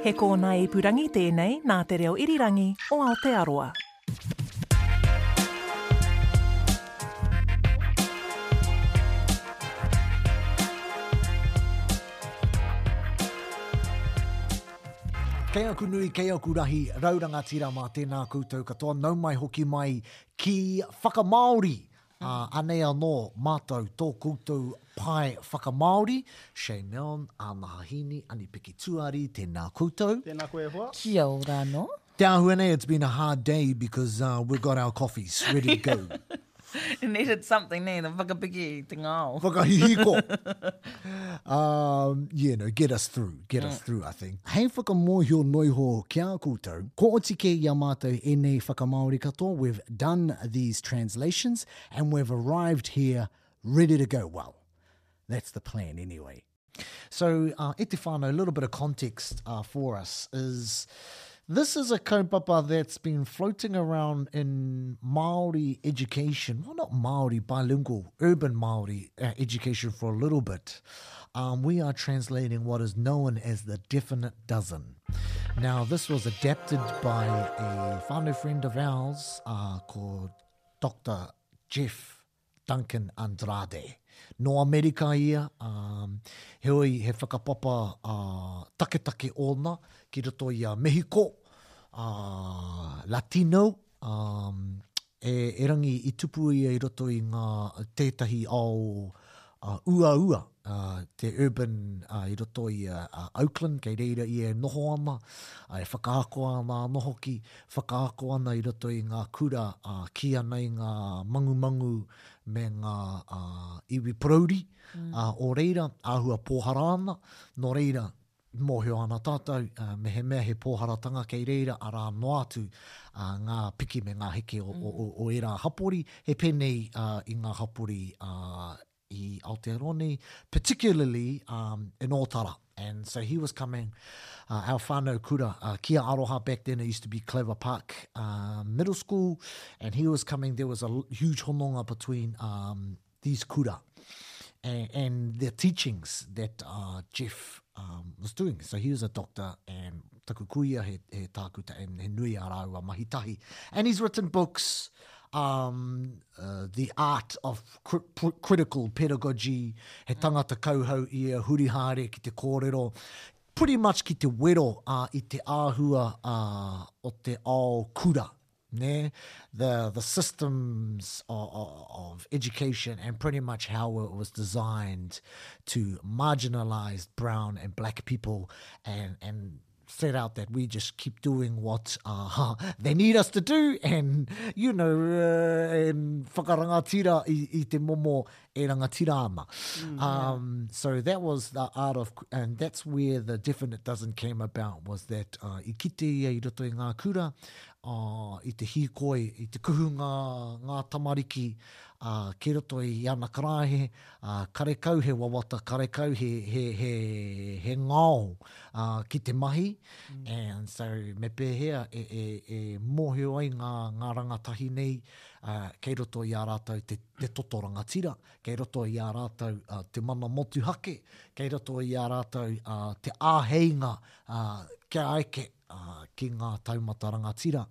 He kōnae ipurangi tēnei nā Te Reo Irirangi o Aotearoa. Kei aku nui, kei aku rahi, rau rangatira mā tēnā koutou katoa, nau mai hoki mai ki Whakamāori! Ā, anei anō mātou tō koutou pae whakamāori, Shane Meon, Ana Hahini, Ani Piki Tuari, tēnā koutou. Tēnā koe e hoa. Kia ora anō. Te āhua nei, it's been a hard day because uh, we've got our coffees ready to go. It needed something, nē, the whakapiki, te ngao. Whakahihiko. um, yeah, no, get us through. get us mm. through, I think. Hei whakamohio noiho kia koutou. Ko oti ke ia mātou e nei whakamaori katoa. We've done these translations and we've arrived here ready to go. Well, that's the plan anyway. So, uh, Etifano, a little bit of context uh, for us is this is a kaupapa that's been floating around in Maori education. Well, not Maori, bilingual, urban Maori uh, education for a little bit. Um, we are translating what is known as the definite dozen. Now, this was adapted by a family friend of ours uh, called Dr. Jeff Duncan Andrade. Nō Amerika ia, ā, heoi he whakapapa ā, taketake ōna ki roto i a Mehiko, ā, Latino, ā, e, erangi i tupu ia i roto i ngā tētahi ao ā, uaua. te Urban i roto i a Oakland, kei reira ia e noho ana, e whakaako ana anō hoki, whakaako ana i roto i ngā kura a kī ana i ngā mangumangu me ngā iwi porauri o reira, āhua pōhara ana, nō reira, mōhio ana tātou, mehemea he pōharatanga kei reira, arā noa atu ngā piki me ngā heke o ērā hapori, he pēnei i ngā hapori i Aotearoa particularly um, in Otara. And so he was coming, uh, our whānau kura, uh, Kia Aroha back then, it used to be Clever Park uh, Middle School, and he was coming, there was a huge hononga between um, these kura and, and their teachings that uh, Jeff um, was doing. So he was a doctor and Taku kuia he, he tākuta and he nui a rāua mahi tahi. And he's written books, um, uh, The Art of Critical Pedagogy, he mm. tangata kauhau ia, huri haere ki te kōrero, pretty much ki te wero uh, i te āhua uh, o te ao kura Yeah, the the systems of, of, education and pretty much how it was designed to marginalize brown and black people and and set out that we just keep doing what uh, they need us to do and you know uh, and whakarangatira i, i te momo e rangatira ana. Mm, um, yeah. So that was the art of, and that's where the definite dozen came about, was that uh, i kite ia i roto i ngā kura, uh, i te hīkoi, i te kuhu ngā, ngā tamariki uh, ki roto i ana karaehe, uh, karekau he wawata, karekau he, he, he, he ngao uh, ki te mahi, mm. and so me pēhea e, e, e mōhio ai ngā, ngā rangatahi nei, uh, kei roto i a rātou te, te toto rangatira, kei roto i a rātou uh, te mana motuhake, kei roto i a rātou uh, te āheinga uh, kia eke uh, ki ngā taumata rangatira.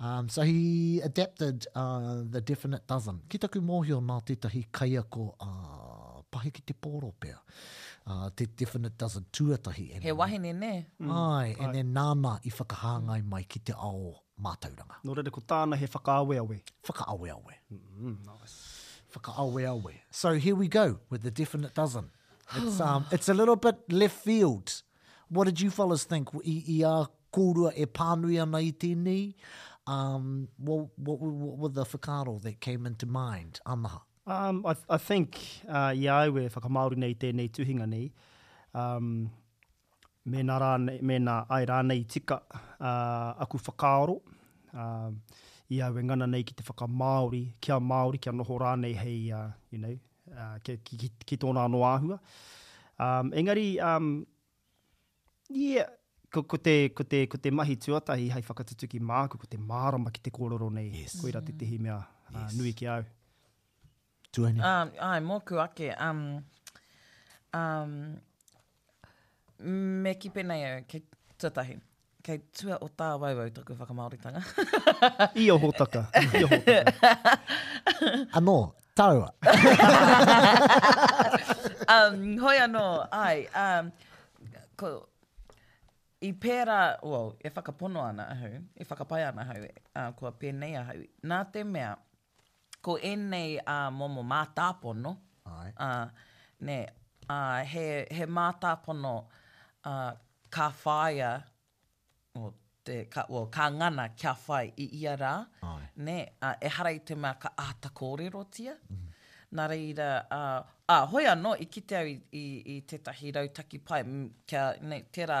Um, so he adapted uh, the definite dozen. Ki taku mōhio nā tētahi kaiako uh, pahe ki te pōro pea. Uh, te definite dozen tuatahi. He wahine, ne? Mm. Ai, and then nāna i whakahāngai mai ki te ao mātauranga. Nō reira ko tāna he whakaaweawe. Whakaaweawe. Mm, nice. Whakaaweawe. So here we go with the definite dozen. It's, um, it's a little bit left field. What did you fellas think i, i a kōrua e pānui ana i tēnei? Um, what, what, what were the whakaaro that came into mind? Anaha. Um, I, I think uh, i a au e whakamaori nei tēnei tuhinga nei, um, Mēnā rānei, mēnā ae rānei i tika aku whakaaro, i au e ngana nei ki te whakamāori, kia Māori, kia noho rānei hei, you know, ki tōna anō āhua. Engari, yeah, ko te mahi tuatahi hei whakatutuki māku, ko te mārama ki te kōrero nei, koira tētehi mea nui ki a au. Tueni. Um, ai, mōku ake. Um, um, me ki penei au, kei tuatahi. Kei tua o tā wauau taku whakamaoritanga. I o hotaka. I o hotaka. Anō, tāua. um, hoi anō, ai. Um, ko, I pērā, well, e whakapono ana ahau, e whakapai ana ahau, uh, kua pēnei ahau. Nā te mea, ko ēnei momo mātāpono, he mātāpono ka whāia, ka ngana kia whai i ia rā, ehara i te mea ka āta kōrerotia. Nā reira, hoi anō i kite au i tētahi rautaki pai, tērā,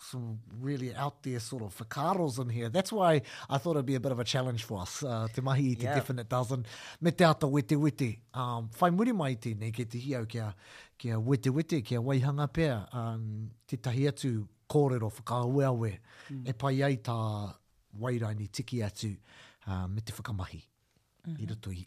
some really out there sort of whakaaros in here. That's why I thought it'd be a bit of a challenge for us, uh, te mahi i te yeah. definite dozen, me te ata wete wete. Um, whai muri mai tēnei ke te hiau kia, kia wete wete, kia waihanga pea, um, te tahi atu kōrero whakaaweawe mm. e pai ai tā wairaini tiki atu uh, me te whakamahi mm -hmm. i mm-hmm. roto i,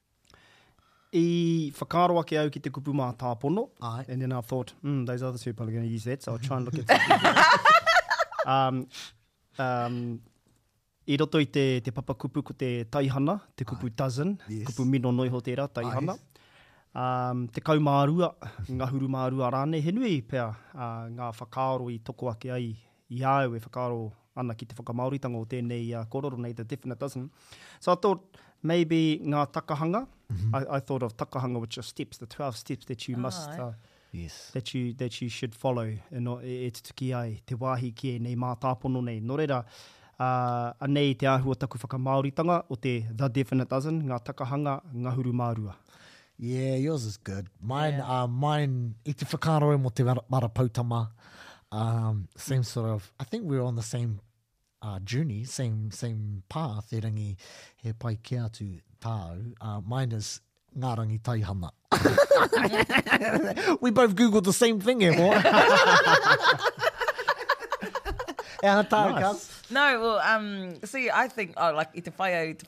I whakaaro ake au ki te kupu mātāpono. Ai. And then I thought, mm, those other two probably going to use that, so I'll try and look at something. um, um, I roto i te, te papakupu ko te taihana, te kupu Ai. dozen, yes. kupu mino noiho tērā, taihana. Ai. Um, te kau mā rua, ngahuru mā rua rānei, he nui pea uh, ngā whakaaro i toko ake ai i a au e whakaaro ana ki te whakamāoritanga o tēnei kōrero nei, the definitism. So I thought maybe ngā takahanga, I, I thought of takahanga which are steps, the 12 steps that you must, uh, yes. that, you, that you should follow e, no, e, e tutuki ai te wāhi ki ēnei mātāpono nei. Nō reira, uh, anei te āhua taku whakamāoritanga o te the definite dozen, ngā takahanga, ngahuru mārua. Yeah, yours is good. Mine, yeah. uh, mine, i te whakaaro e mo te mara poutama, um, same sort of, I think we were on the same uh, journey, same same path, e rangi he pai ke atu tāu. Uh, mine is ngā rangi taihana. we both googled the same thing, e mo. E ana tāu, nice. No, well, um, see, I think, oh, like, i te whai au, i te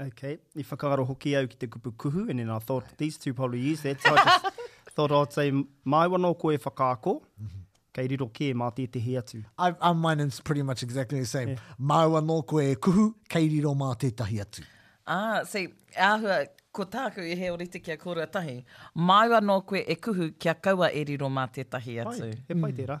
Ok, i whakaaro hoki au ki te kupu kuhu, and then I thought, these two probably use that, so I just thought I'd say, māu anō koe e whakaako, kei riro kē mā tētehi atu. I, I, mine is pretty much exactly the same. Māu anō koe e kuhu, kei riro mā tētahi atu. Ah, see, āhua, ko tāku i he orite kia kōrua tahi. Māu anō koe e kuhu kia kaua e riro mā tētahi Pai, atu. he pai tērā.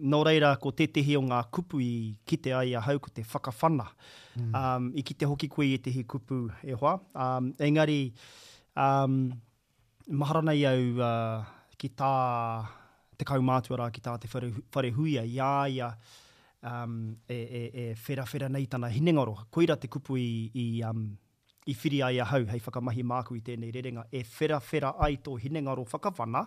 Nō reira, ko tētehi o ngā kupu i kite ai ahau ko te whakawhana. I kite hoki koe i ētehi kupu, e hoa. Engari, mahara nei au ki tā te kaumātua rā, ki tā Te Wharehuia, i a ia e wherawhera nei tana hinengaro. Koira te kupu i whiria ai ahau hei whakamahi māku i tēnei rerenga, e wherawhera ai tō hinengaro whakawhana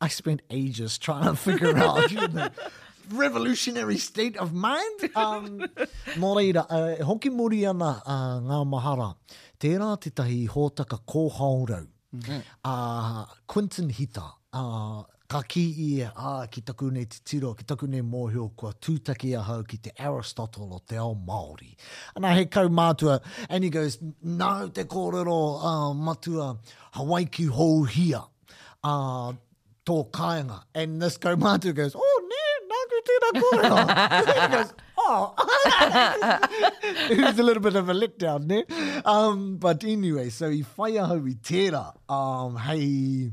I spent ages trying to figure out the revolutionary state of mind. Um, nō reira, uh, e hoki muri ana uh, ngā mahara. Tērā tētahi hōtaka kōhaorau, mm. Mm-hmm. uh, Quinton Hita, uh, ka ki i e a ki taku nei te tiro, ki taku nei mōhio kua tūtaki ahau ki te Aristotle o te ao Māori. Ana he kau mātua, and he goes, nā te kōrero uh, matua, Hawaiki hou hia. uh, tō kāinga. And this kaumātua goes, oh, nē, nāku tērā kōrero. he goes, oh. it was a little bit of a letdown, ne? Um, but anyway, so i whai ahau i tērā. Um, hei,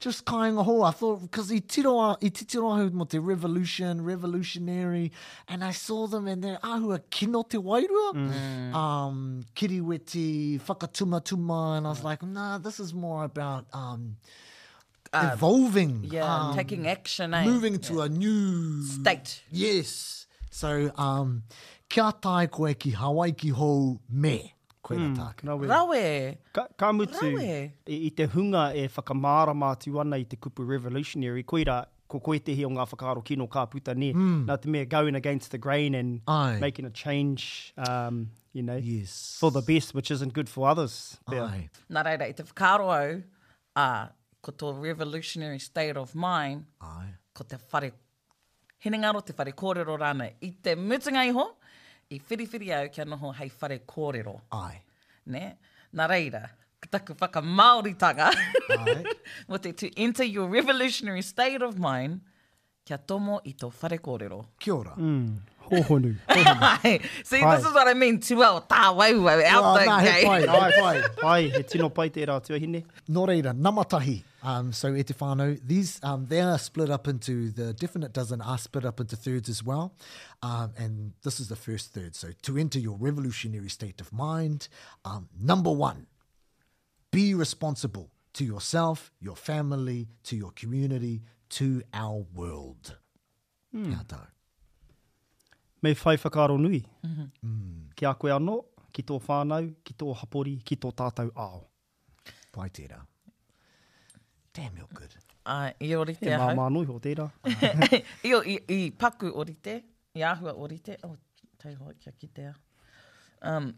just kāinga hou. I thought, because i tiro, i titiro ahau mo te revolution, revolutionary, and I saw them and they're ahua kino te wairua. Mm. Um, kiriweti, whakatumatuma, and I was like, nah, this is more about um, uh, evolving. Yeah, um, taking action, eh? Moving to yeah. a new... State. Yes. So, um, kia tae koe ki Hawaii ki hou me. Koe mm, tāke. Rawe. rawe. Ka, ka mutu, rawe. I, I te hunga e whakamārama atu ana i te kupu revolutionary, koira, ko koe tēhi o ngā whakaaro kino ka puta nē, nā te mea going against the grain and making a change, um, you know, for the best which isn't good for others. Nā reira, i te whakaaro au, a, ko tō revolutionary state of mind, ko te whare, hinengaro, te whare kōrero rānei. I te mutunga iho, i whiriwhiri au kia noho hei whare kōrero. Nē? Nā reira, ko taku whakamāoritanga, mō te to enter your revolutionary state of mind, kia tomo i tō whare kōrero. Kia ora. Hōhonu. See, this is what I mean, tua o tāwauwau, out the gate. Pai, he tino pai tērā tuahine. Nō reira, nama tahi. Um, so Etifano, these um, they are split up into the definite dozen are split up into thirds as well, um, and this is the first third. So to enter your revolutionary state of mind, um, number one, be responsible to yourself, your family, to your community, to our world. Mm. Ngā tāu. whai whakaro nui. Mm -hmm. mm. Ki a koe anō, ki tō whānau, ki tō hapori, ki tō tātou ao. Pai tērā. Damn, you're good. Ai, i orite yeah, ahau. Mā mānui ho tērā. I, i, i paku orite, i āhua orite. Oh, tei hoi kia kitea. Um,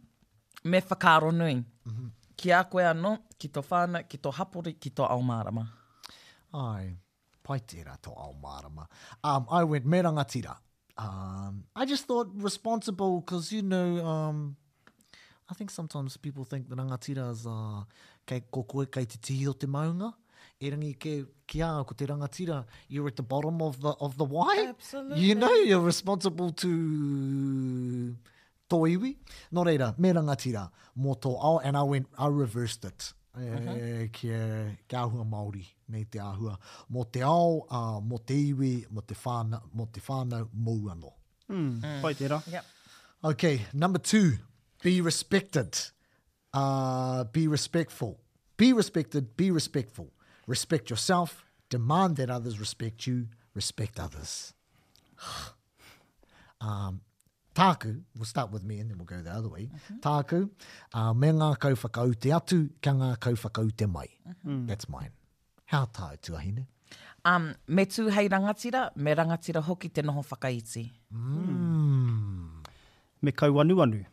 me whakaaro nui. Mm -hmm. Ki a koe anō, ki to whāna, ki to hapori, ki to ao mārama. Ai, Pai tērā tō ao mārama. Um, I went, me rangatira. Um, I just thought responsible, because you know, um, I think sometimes people think the rangatiras are kei ko koe kei te tihi o te maunga. E rangi ke ki a ko te rangatira, you're at the bottom of the of the wai. Absolutely. You know you're responsible to tō iwi, nō reira, me rangatira mō tō ao, and I went, I reversed it, kia, kia āhua Māori nei te āhua, mō te ao, ā, mō te iwi, mō te whāna, mō te whānau, mōu anō. Mm, pai tērā. Yep. Okay, number two, be respected, ā, be respectful, be respected, be respectful, respect yourself, demand that others respect you, respect others. Uh, tāku, we'll start with me and then we'll go the other way, mm -hmm. tāku, uh, me ngā kau whakaute atu, kia ngā kau whakaute mai. Mm -hmm. That's mine. Hea tāu tuahine? Um, me tū hei rangatira, me rangatira hoki te noho whakaiti. Mm. Me kauanuanu.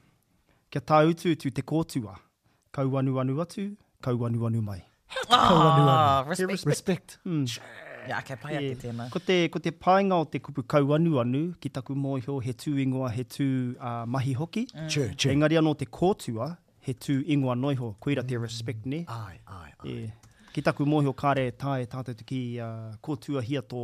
Kia tāutuutu te kōtua. Kauanuanu atu, kauanuanu mai. Kauanuanu. Respect. Respect. Mm. Yeah, okay, pai ake tēnā. Ko te, ko te painga o te kupu kauanuanu, ki taku mōhio, he tū ingoa, he tū uh, mahi hoki. Mm. True, true. Engari anō te kōtua, he tū ingoa noa iho, koira te respect, ne? Ai, ai, ai. Yeah. Ki taku mōhio, kāre tae tātou te ki uh, kōtuahia tō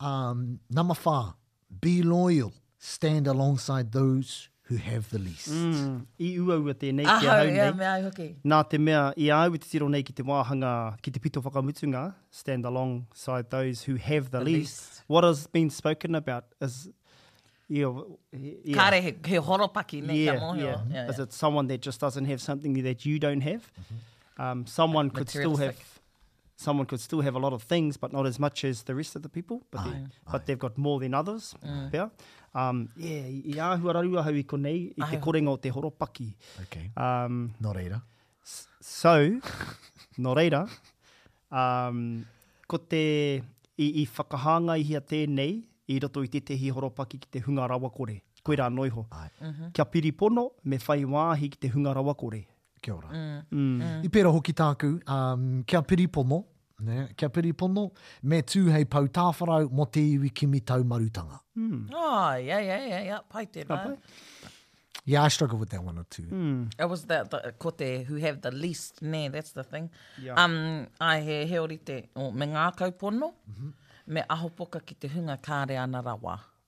Um, number whā, be loyal, stand alongside those who have the least. Mm, I uaua tēnei ki Ahau, ahau ea, nei. mea ai hoki. Nā te mea, i a au i te tiro nei ki te wāhanga, ki te pito whakamutunga, stand alongside those who have the, The least. least. What has been spoken about is, you know, he- yeah. Kāre he, he horopaki nei kia mōhio. Yeah, yeah. Is it someone that just doesn't have something that you don't have? Um, someone could still have Materialistic. someone could still have a lot of things, but not as much as the rest of the people, but, aye, they, aye. but they've got more than others. Mm. Yeah. Um, yeah, i āhua raru ahau i konei, i te korenga o te horopaki. Okay. Um, no reira. So, no reira, um, ko te, i, i whakahāngai hia tēnei, i roto i tētehi horopaki ki te hunga rawakore. Koe rā noiho. Aye. Mm -hmm. Kia piripono, me whai wāhi ki te hunga rawakore. Kia ora. I pērā hoki tāku, um, kia piri pono, ne? kia piri pono, me tū hei pau tāwharau mō te iwi kimi taumarutanga. Mm. Oh, yeah, yeah, yeah, yeah. Pai tēnā. Pai. Yeah, I struggle with that one or two. Mm. It was the, the ko te who have the least, ne, that's the thing. Yeah. Um, ai he, he ori te, oh, me ngākau pono, mm -hmm. me ahopoka ki te hunga kāre ana rawa.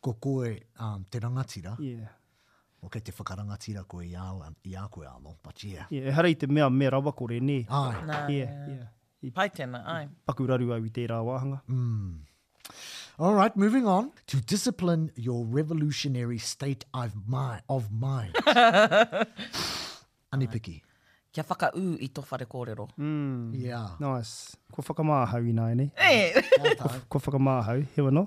Ko koe um, te rangatira. Yeah. Well, kei te whakarangatira koe i a, i a koe ano, but yeah. Yeah, ehara i te mea me rawakore, nē? Ai. Nā, yeah, yeah. I, Pai tēnā, ai. Paku raru au i tērā wāhanga. Mm. All right, moving on. To discipline your revolutionary state of mind. Of mind. Anipiki. Kia whakaū i to whare kōrero. Yeah. Nice. Kua whakamāhau ināianei. Ēe! Kua whakamāhau, heoi anō,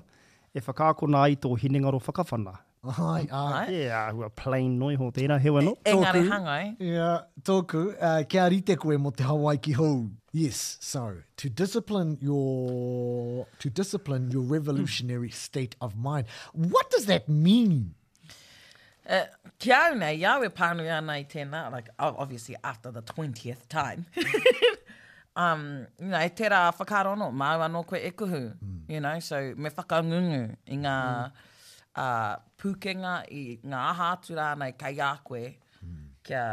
e whakaakona ai tō hinengaro whakawhana. Āe, āe. He āhua plain noa iho tērā, heoi anō. Engari hanga, e? Ia, tōku, kia rite koe mō te Hawaiki hou. Yes, so, to discipline your, to discipline your revolutionary state of mind. What does that mean? Uh, ki au nei, i au e pānui ana i tēnā, like, obviously after the 20th time. um, you know, e tērā whakaaro anō, māu anō koe e kuhu, mm. you know, so me whakangungu i ngā mm. uh, pūkenga, i ngā aha atu rānei kei a koe mm. kia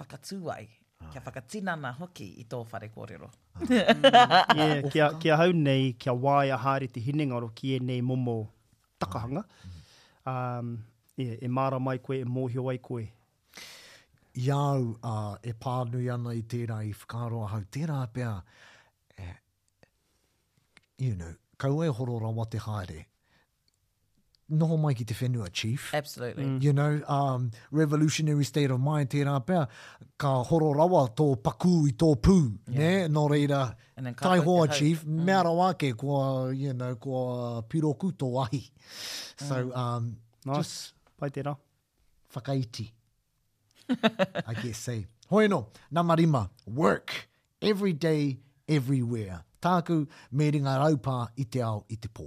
whakatū ai, ah. kia whakatinana hoki i tō whare kōrero. Ah. yeah, kia, kia hau nei, kia wāia haere te hinengaro ki ēnei momo takahanga, ā, e, e māra mai koe, e mōhio ai koe. I a au, ā, e pānui ana i tērā, i whakaaro ahau, tērā pea, e, you know, kaua e horo rawa te haere, noho mai ki te whenua, Chief. Absolutely. Mm. You know, um, revolutionary state of mind, tērā pea, ka horo rawa tō pakū i tō pū, yeah. ne? Nō reira, Taihoa chief, mm. mea rawa ake kua, you know, kua piroku tō ahi. So, mm. um, nice. just... Pai tērā. Whakaiti. I guess, hey. Hoi no, nama rima, work, every day, everywhere. Tāku, me ringa raupā i te ao, i te pō.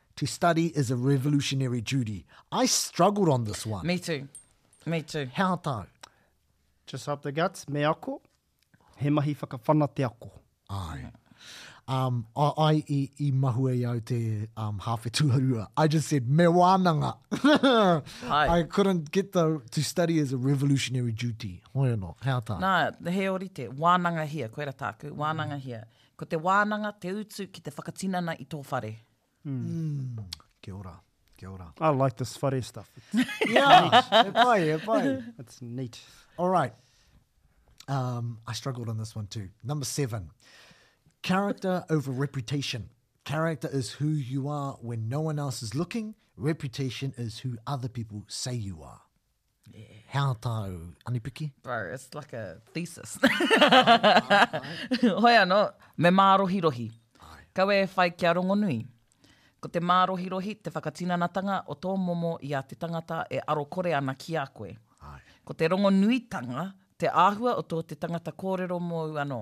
To study is a revolutionary duty. I struggled on this one. Me too. Me too. He aha tāu? Just up the guts, me ako, he mahi whakawhana te ako. Ai. Um, I, I, i, i mahue i au te um, hāwhe tuarua. I just said, me wānanga. Ai. I couldn't get the, to study is a revolutionary duty. Hoi anō, he aha tāu? Nā, he orite, wānangahia, koera tāku, wānangahia. Ko te wānanga te utu ki te whakatinana i tō whare. Mm. Kia ora. Kia ora. I like this whare stuff. yeah, e pai, e pai. It's neat. All right. Um, I struggled on this one too. Number seven. Character over reputation. Character is who you are when no one else is looking. Reputation is who other people say you are. He aha tāu anipiki? Bro, it's like a thesis. Hoi anō, me mārohirohi. Kaua e whai kia rongonui. Ko te mārohirohi te whakatinanatanga o tō momo i a te tangata e aro kore ana ki a koe. Ko te rongonuitanga te āhua o tō te tangata kōrero mōu anō.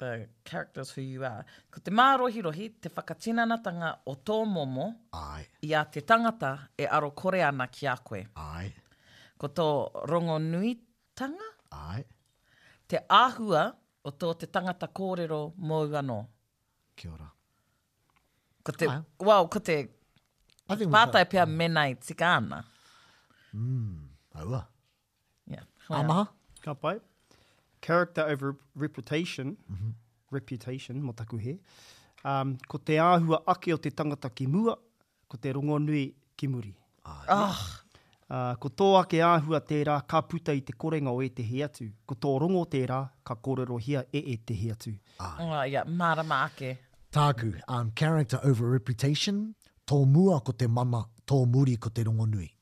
the characters who you are. Ko te mārohirohi te whakatinanatanga o tō momo Aye. i a te tangata e aro kore ana ki a koe. Aye. Ko tō rongonuitanga Aye. te āhua o tō te tangata kōrero mōu anō. Kia ora. Ko te, Aye. well, ko te pātai pea mēnā i tika ana. Mm, aua. Yeah. Ka maha. Ka pai. Character over reputation, mm -hmm. reputation, mo taku he. Um, ko te āhua ake o te tangata ki mua, ko te rongonui ki muri. Ah. ah. Uh, ko tō ake āhua tērā ka puta i te korenga o ētehi atu. Ko tō rongo tērā ka kōrerohia e ētehi atu. Ah. Oh, ia, yeah. mārama ake. Tāku, um, character over reputation, tō mua ko te mana, tō muri ko te rongonui.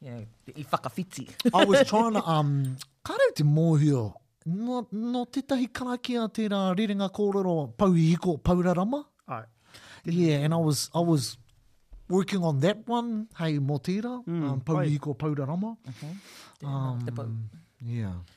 Yeah, i whakawhiti. I was trying to, um, ka rau te mōhio, no, no tētahi karakia tērā rerenga kōrero Pouhihiko Pourarama? Ai. Yeah, and I was, I was working on that one, hei mō tērā, mm, um, Pouhihiko Pourarama. Okay. Um, yeah.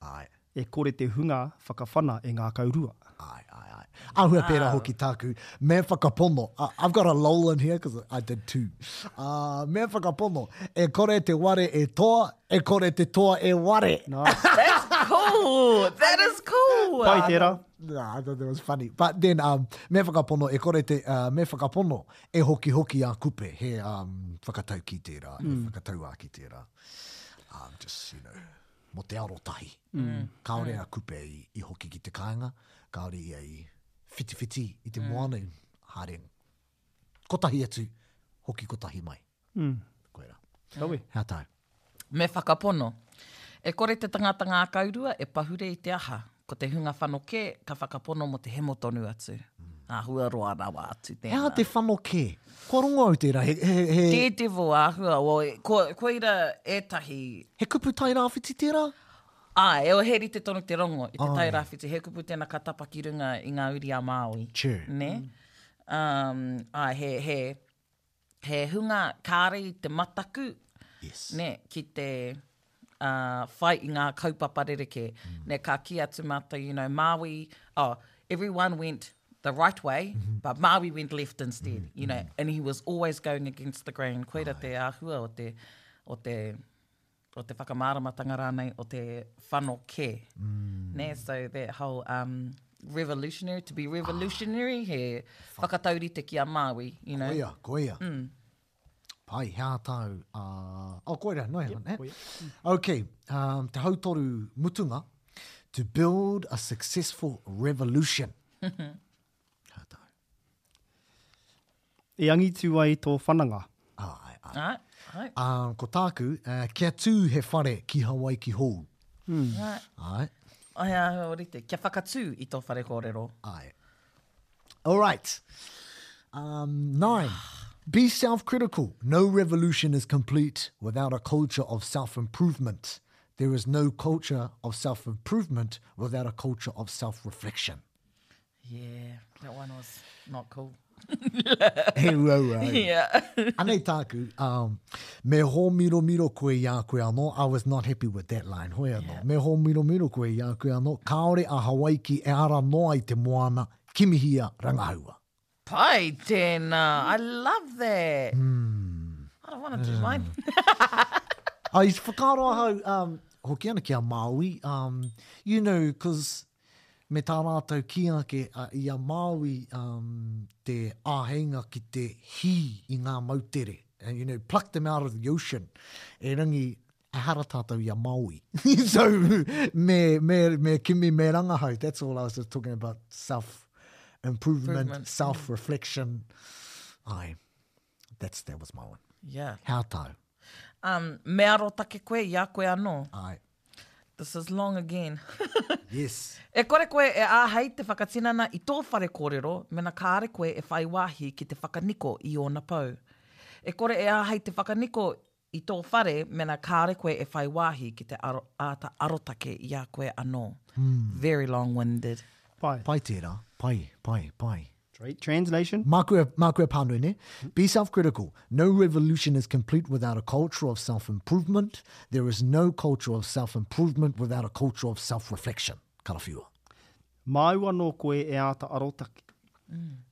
Āe. E kore te hunga whakawhana e ngākau rua. Āe, āe, āe. Āhua pērā hoki tāku mea whakapono, I've got a lull in here because I did two. Ā, mea whakapono, e kore te ware e toa, e kore te toa e ware. Nā. That's cool! That is cool! Pai tērā. Nā, I thought that was funny. But then, um, mea whakapono, e kore te, uh, mea whakapono, e hokihoki a Kupe, he, um, whakataukī tērā, he whakatauākī tērā. Um, just, you know. mō te arotahi. Kāore a Kupe i hoki ki te kāinga, kāore ia i whitiwhiti i te moana, i haere kotahi atu, hoki kotahi mai. Koe rā. Rawe. Hea tāu? Me whakapono. E kore te tangata ngākaurua e pahure i te aha. Ko te hunga whanokē ka whakapono mō te hemo tonu atu. Āhua roa rawa atu tēnā. He aha te whanokē? Kua rongo au tērā, he, he, he... Daredevil āhua, o, ko, koira ētahi... He kupu tairāwhiti tērā? Āe, o, he rite tonu te rongo i te Āe. tairāwhiti. He kupu tēnā ka tapa ki runga i ngā uri a Māui. True. Nē? Um, āe, he, he, he hunga kāre i te mataku, yes. ne, ki te uh, whai i ngā kaupapa rerekē. Mm. Ne, ka ki atu mātou, you know, Māui, oh, everyone went the right way, mm -hmm. but Māui went left instead, mm -hmm. you know, mm. and he was always going against the grain. Koira te āhua o te, o te o te whakamāramatanga rānei o te whanokē. Mm. Nē, so that whole um, revolutionary, to be revolutionary, ah. he whakataurite ki a Māui. You know? Koia, koia. Mm. Pai, hea tāu. Uh, oh, koira, no hea. Yep, eh? Okay, um, te hautoru mutunga. To build a successful revolution. E angitu ai tō whananga. Āe, āe. Āe, āe. Ā, ko tāku, kia tū he whare ki Hawaiki hou. Āe. Āe. Āe, āe, ōrite. Kia whakatū i tō whare kōrero. Āe. All right. Um, nine. Be self-critical. No revolution is complete without a culture of self-improvement. There is no culture of self-improvement without a culture of self-reflection. Yeah, that one was not cool. he uaua. Yeah. Anei tāku, um, me hō miro miro koe i a koe anō, I was not happy with that line, hoi anō. Yeah. Me hō miro miro koe i a koe anō, kāore a Hawaiki e ara noa i te moana, kimihia, rangahaua. Pai tēnā, I love that. I don't want it to rhyme. I used to whakaaro ahau, um, hoki ana ki a Māui, um, you know, cos me tā rātou kī ake, a, i a Māui, um, te āheinga ki te hī i ngā moutere, and, you know, pluck them out of the ocean, erangi, Ehara tātou i a Māui. so, me, me, me kimi, me rangahau. That's all I was just talking about. Self-improvement, Improvement. self-reflection. Ai, that's, that was my one. Yeah. How tau. Um, me arotake koe i a koe anō. Ai. This is long again. Yes. E kore koe e āhei te whakatinana i tō whare kōrero mena kāre koe e whai wāhi ki te whakaniko i ōna pou. E kore e āhei te whakaniko i tō whare mena kāre koe e whai wāhi ki te aro, āta arotake i a koe anō. Very long winded. Pai. Pai tērā, pai, pai, pai. Tra- translation? Māku e, māku e pānui nei. Be self-critical. No revolution is complete without a culture of self-improvement. There is no culture of self-improvement without a culture of self-reflection. Karawhiua. Māu anō koe e āta arotake.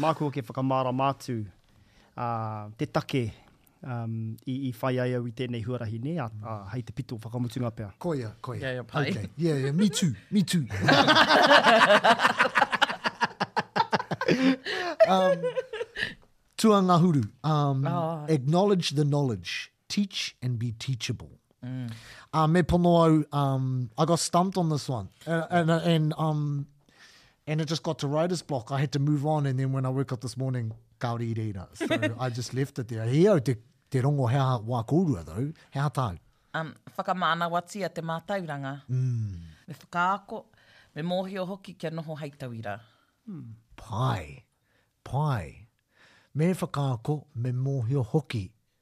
Māku hoki e whakamārama atu te take i whai ai au i tēnei huarahi nei, hei te pito whakamutunga pea. Koia, koia. Kia ora, pai. Okay. Yeah, yeah, me too, me too. um, Tuangahuru, um, oh. acknowledge the knowledge. Teach and be teachable. Mm. Uh, me pono au, um, I got stumped on this one. And, and, uh, and, um, and it just got to writer's block. I had to move on. And then when I woke up this morning, kaori i reira. So I just left it there. He au te, te rongo hea wā kōrua though. Hea tāu? Um, whakamānawatia te mātauranga. Mm. Me whakaako, me mōhio hoki kia noho hei tauira. Mm. Pai, pai. Me whakaako, me mōhio hoki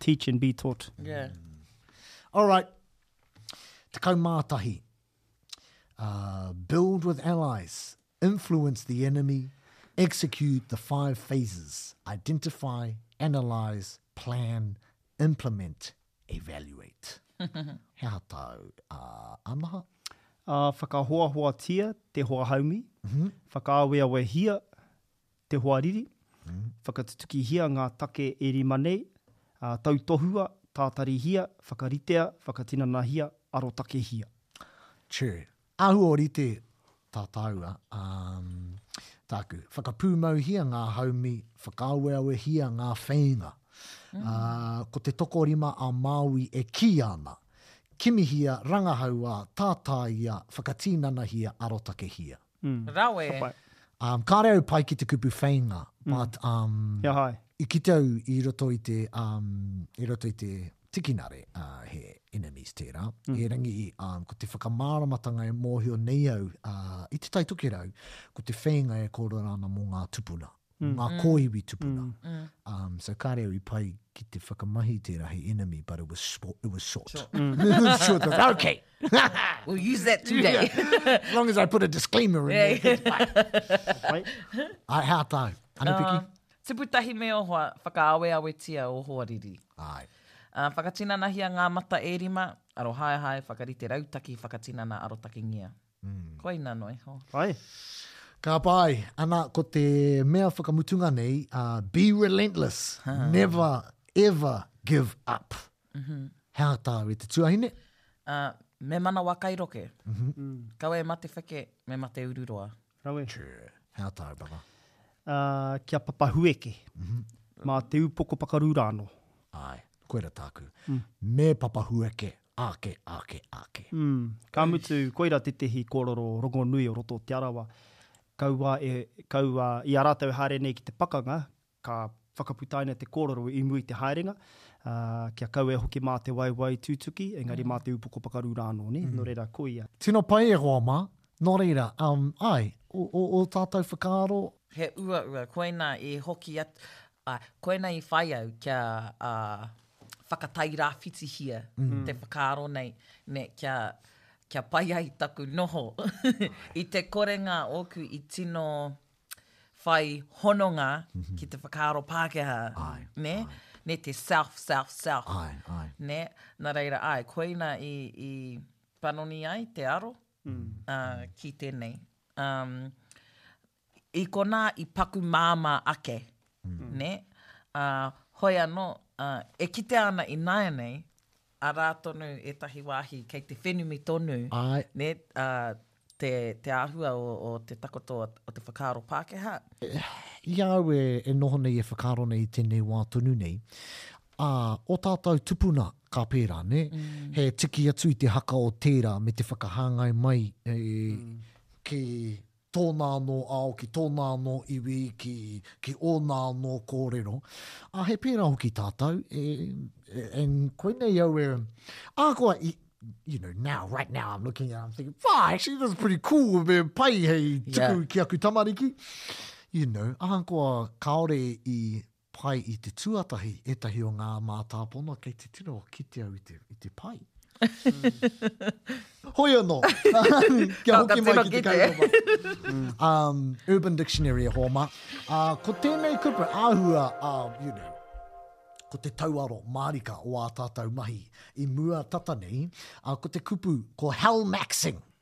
Teach and be taught. Yeah. Mm. All right. Te kaumātahi. Uh, build with allies. Influence the enemy. Execute the five phases. Identify, analyze, plan implement, evaluate. he ha tau a uh, amaha? A uh, whakahoa hoa tia te hoa haumi, mm -hmm. whakaawea we hia te hoariri, whakatutukihia ngā take e rima nei, ā, tautohua, tātarihia, whakaritea, whakatinanahia, arotakehia. True. Ahu ōrite tā tāua, ā, tāku. Whakapūmauhia ngā haumi, whakaaweawehia ngā wheinga. Ā, ko te tokorima a Māui e kī ana, Kimihia, rangahaua, tātāia, whakatinanahia, arotakehia. Mm. Rawe. Ka pai. Um, kāre au pai ki te kupu wheinga, mm. but mm. um, yeah, hai. i kite au i roto i te, um, i roto i te tikinare uh, he enemies tērā. Mm. He rangi, um, ko te whakamāramatanga e mōhio nei au uh, i te taitokerau, ko te wheinga e kōrora ana mō ngā tupuna. mm. ngā mm. kōiwi tupuna. Mm. mm. Um, so kāre au i pai ki te whakamahi i tērā hei enemy, but it was, sport, it was short. Short. Mm. it was short. okay. we'll use that today. Yeah. As long as I put a disclaimer in yeah. there. Right. Ai, hea tāu. Ana piki? Uh, te putahi me o hoa, whakaaweawetia o hoa riri. Ai. Uh, whakatinanahia ngā mata e rima, arohaehae, whakarite rautaki, whakatinana, arotakingia. Koina noa iho. Ai. Ka pai. Ana, ko te mea whakamutunga nei, uh, be relentless. Ha. Never, ever give up. Mm -hmm. He aha tāu e te tuahine? Uh, me mana wā kai roke. Mm -hmm. Kaua e mate wheke, me mate ururoa. Rawe. True. He aha tāu, brother? Uh, kia papahueke. Mm -hmm. Mā te upoko pakarū rāno. Ai. Koera tāku. Mm. Me papahueke. Ake, ake, ake. Umm, ka mutu koira tetehi kororo rongonui o roto o Te Arawa. Kaua e, kaua, i a ratou e haere nei ki te pakanga, ka whakaputaina te kororo i mua i te haerenga, a, kia kaua e hoki mā te waewae tutuki, engari mā te upoko pakaru ra anō, ne? No reira, koia. Tino pai e hoa ma, no reira, um, ae, o, o tatou whakaaro. He uaua, koina i hoki atu, a, koina i whai au kia, a. whakatairāwhitihia mm. te whakaaro nei, ne, kia, kia pai ai taku noho. I te korenga ōku i tino whai hononga mhm. ki te whakaaro Pākehā. Ai, ne? Ai. Ne te self, self, self. Ai, ai. Ne? Nā reira, ai, koina i, i panoni ai te aro mm. uh, ki tēnei. Um, I konā i paku māmā ake, nē? Ā, hoi anō, ā, e kitea ana ināianei, arā tonu ētahi wāhi kei te whenumi tonu, Āe. nē, ā, te, te āhua o, o te takoto o, o te whakaaro Pākehā. I a au e, e noho nei, e whakaaro nei i tēnei wā tonu nei, ā, ō tātou tupuna ka pērā, nē? He tiki atu i te haka o tērā me te whakahāngai mai, e, ki, tōna anō ao, ki tōna anō iwi, ki, ki ōna anō kōrero. Ā, he pērā hoki tātou, e, e, e koinei au e, ākoa i, you know, now, right now, I'm looking at it, I'm thinking, wow, actually, that's pretty cool, me pai hei tuku yeah. ki aku tamariki. You know, ahakoa kāore i Pai i te tuatahi ētahi o ngā mātāpono kei te tino kite au i te, i te pai. Hoi anō, kia hoki mai ki te kaupapa. Um, Urban Dictionary e hoa mā. Uh, ko tēnei kupu āhua, uh, you know, ko te tauaro mārika o ā tātou mahi i mua tata nei, uh, ko te kupu ko hellmaxing.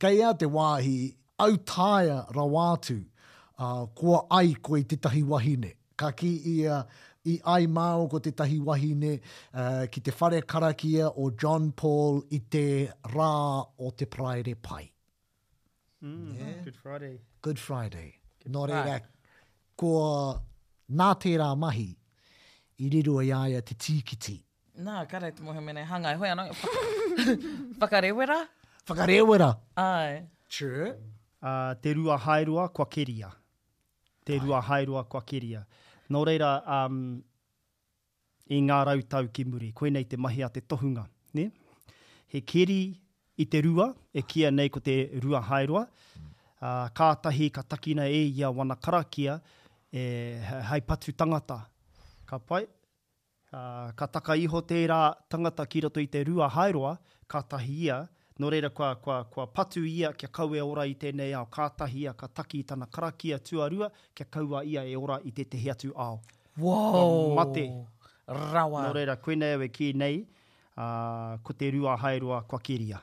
Kei hea te wāhi au taea rawa atu, ā, kua ai koe i tētahi wahine? Ka kī ia, I ai māua ko tētahi wahine, ā, ki te whare karakia o John Paul i te rā o te Paraire Pai. Nē? Good Friday. Good Friday. Nō reira, ko, nā tērā mahi, i riro i a ia te tīkiti. Nā, ka rei te mohi me nei hangai. Hoi ano, whakarewera? Whakarewera. Ai. True. Uh, te rua haeroa kua keria. Te rua haeroa kua keria. Nō reira, um, i ngā rau tau ki muri, koinei te mahi a te tohunga. Ne? He keri i te rua, e kia nei ko te rua haeroa. Mm. Uh, kātahi ka takina e ia wana karakia e, hai patu tangata. Ka pai, ā, ka taka iho tērā tangata ki roto i te rua haeroa, kātahi ia, nō reira kua, kua, kua patu ia kia kaua e ora i tēnei ao, kātahi ia ka taki i tana karakia tuarua kia kaua ia e ora i tētehi atu ao. Kua mate! Woo! Rawa! Nō reira, koinei au e kī nei, ā, ko te rua haeroa kua keria.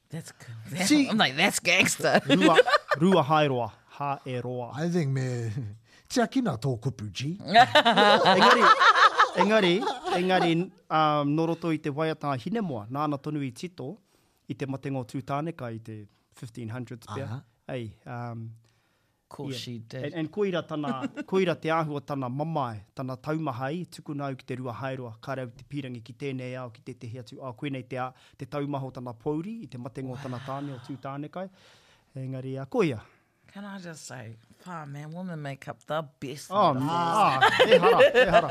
That's good. See? I'm like, that's gangster. Rua, rua hae roa, ha e roa. I think me tiakina tō kupu, G. engari, engari, engari, um, no roto i te waiata a Hinemoa, nāna tonu i tito, i te matenga o Tūtāneka i te 1500s pia. Uh -huh. Ei, um, Ko she did. And koira tana, koira te ahu o tana mamae, tana taumaha i tukuna au ki te rua haeroa, kare au te pirangi ki tēnei ao, ki tētehi atu ao. Koinei te, te taumaha o tana pouri i te matenga o tana tāne, o Tūtānekai. Engari, a, koia. Can I just say, wha man, women make up the best oh, metaphors. Ah, ehara, ehara,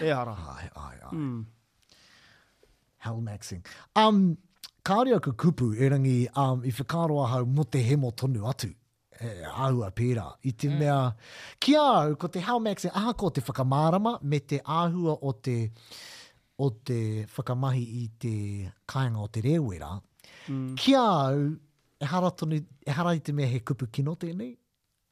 ehara. Ai, ai, ai. Mm. Hell Maxing. Um, kāore aku kupu, erangi, um, i whakaaro ahau mo te hemo tonu atu. E, āhua pērā. I te mm. mea, ki a au, ko te Hell Maxing, aha ko te whakamārama me te āhua o te, o te whakamahi i te kāinga o te rēwera, mm. ki a au, e hara, tonu, e hara i te mea he kupu kino tēnei,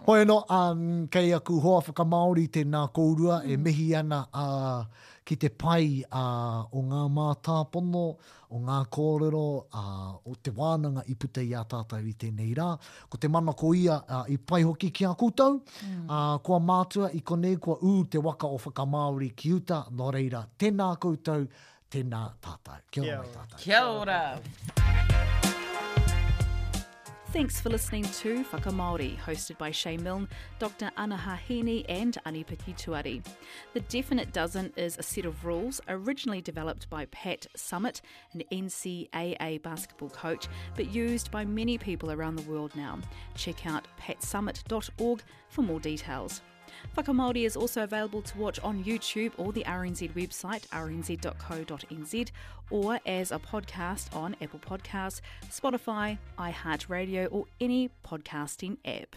Hoeno, kei aku hoa whakamāori tēnā kōrua e mihi ana ki te pai o ngā mātāpono, o ngā kōrero, o te wānanga i puta i a tātou i tēnei rā. Ko te mana ko ia i pai hoki ki a koutou, kua mātua i konei kua ū te waka o whakamāori ki uta, nō reira, tēnā koutou, tēnā tata. Kia ora, Kia ora. Kia ora. Thanks for listening to Whaka hosted by Shay Milne, Dr. Anaha and Anipaki Tuari. The Definite Dozen is a set of rules originally developed by Pat Summit, an NCAA basketball coach, but used by many people around the world now. Check out patsummit.org for more details. Fakamaldi is also available to watch on YouTube or the RNZ website, rnz.co.nz, or as a podcast on Apple Podcasts, Spotify, iHeartRadio, or any podcasting app.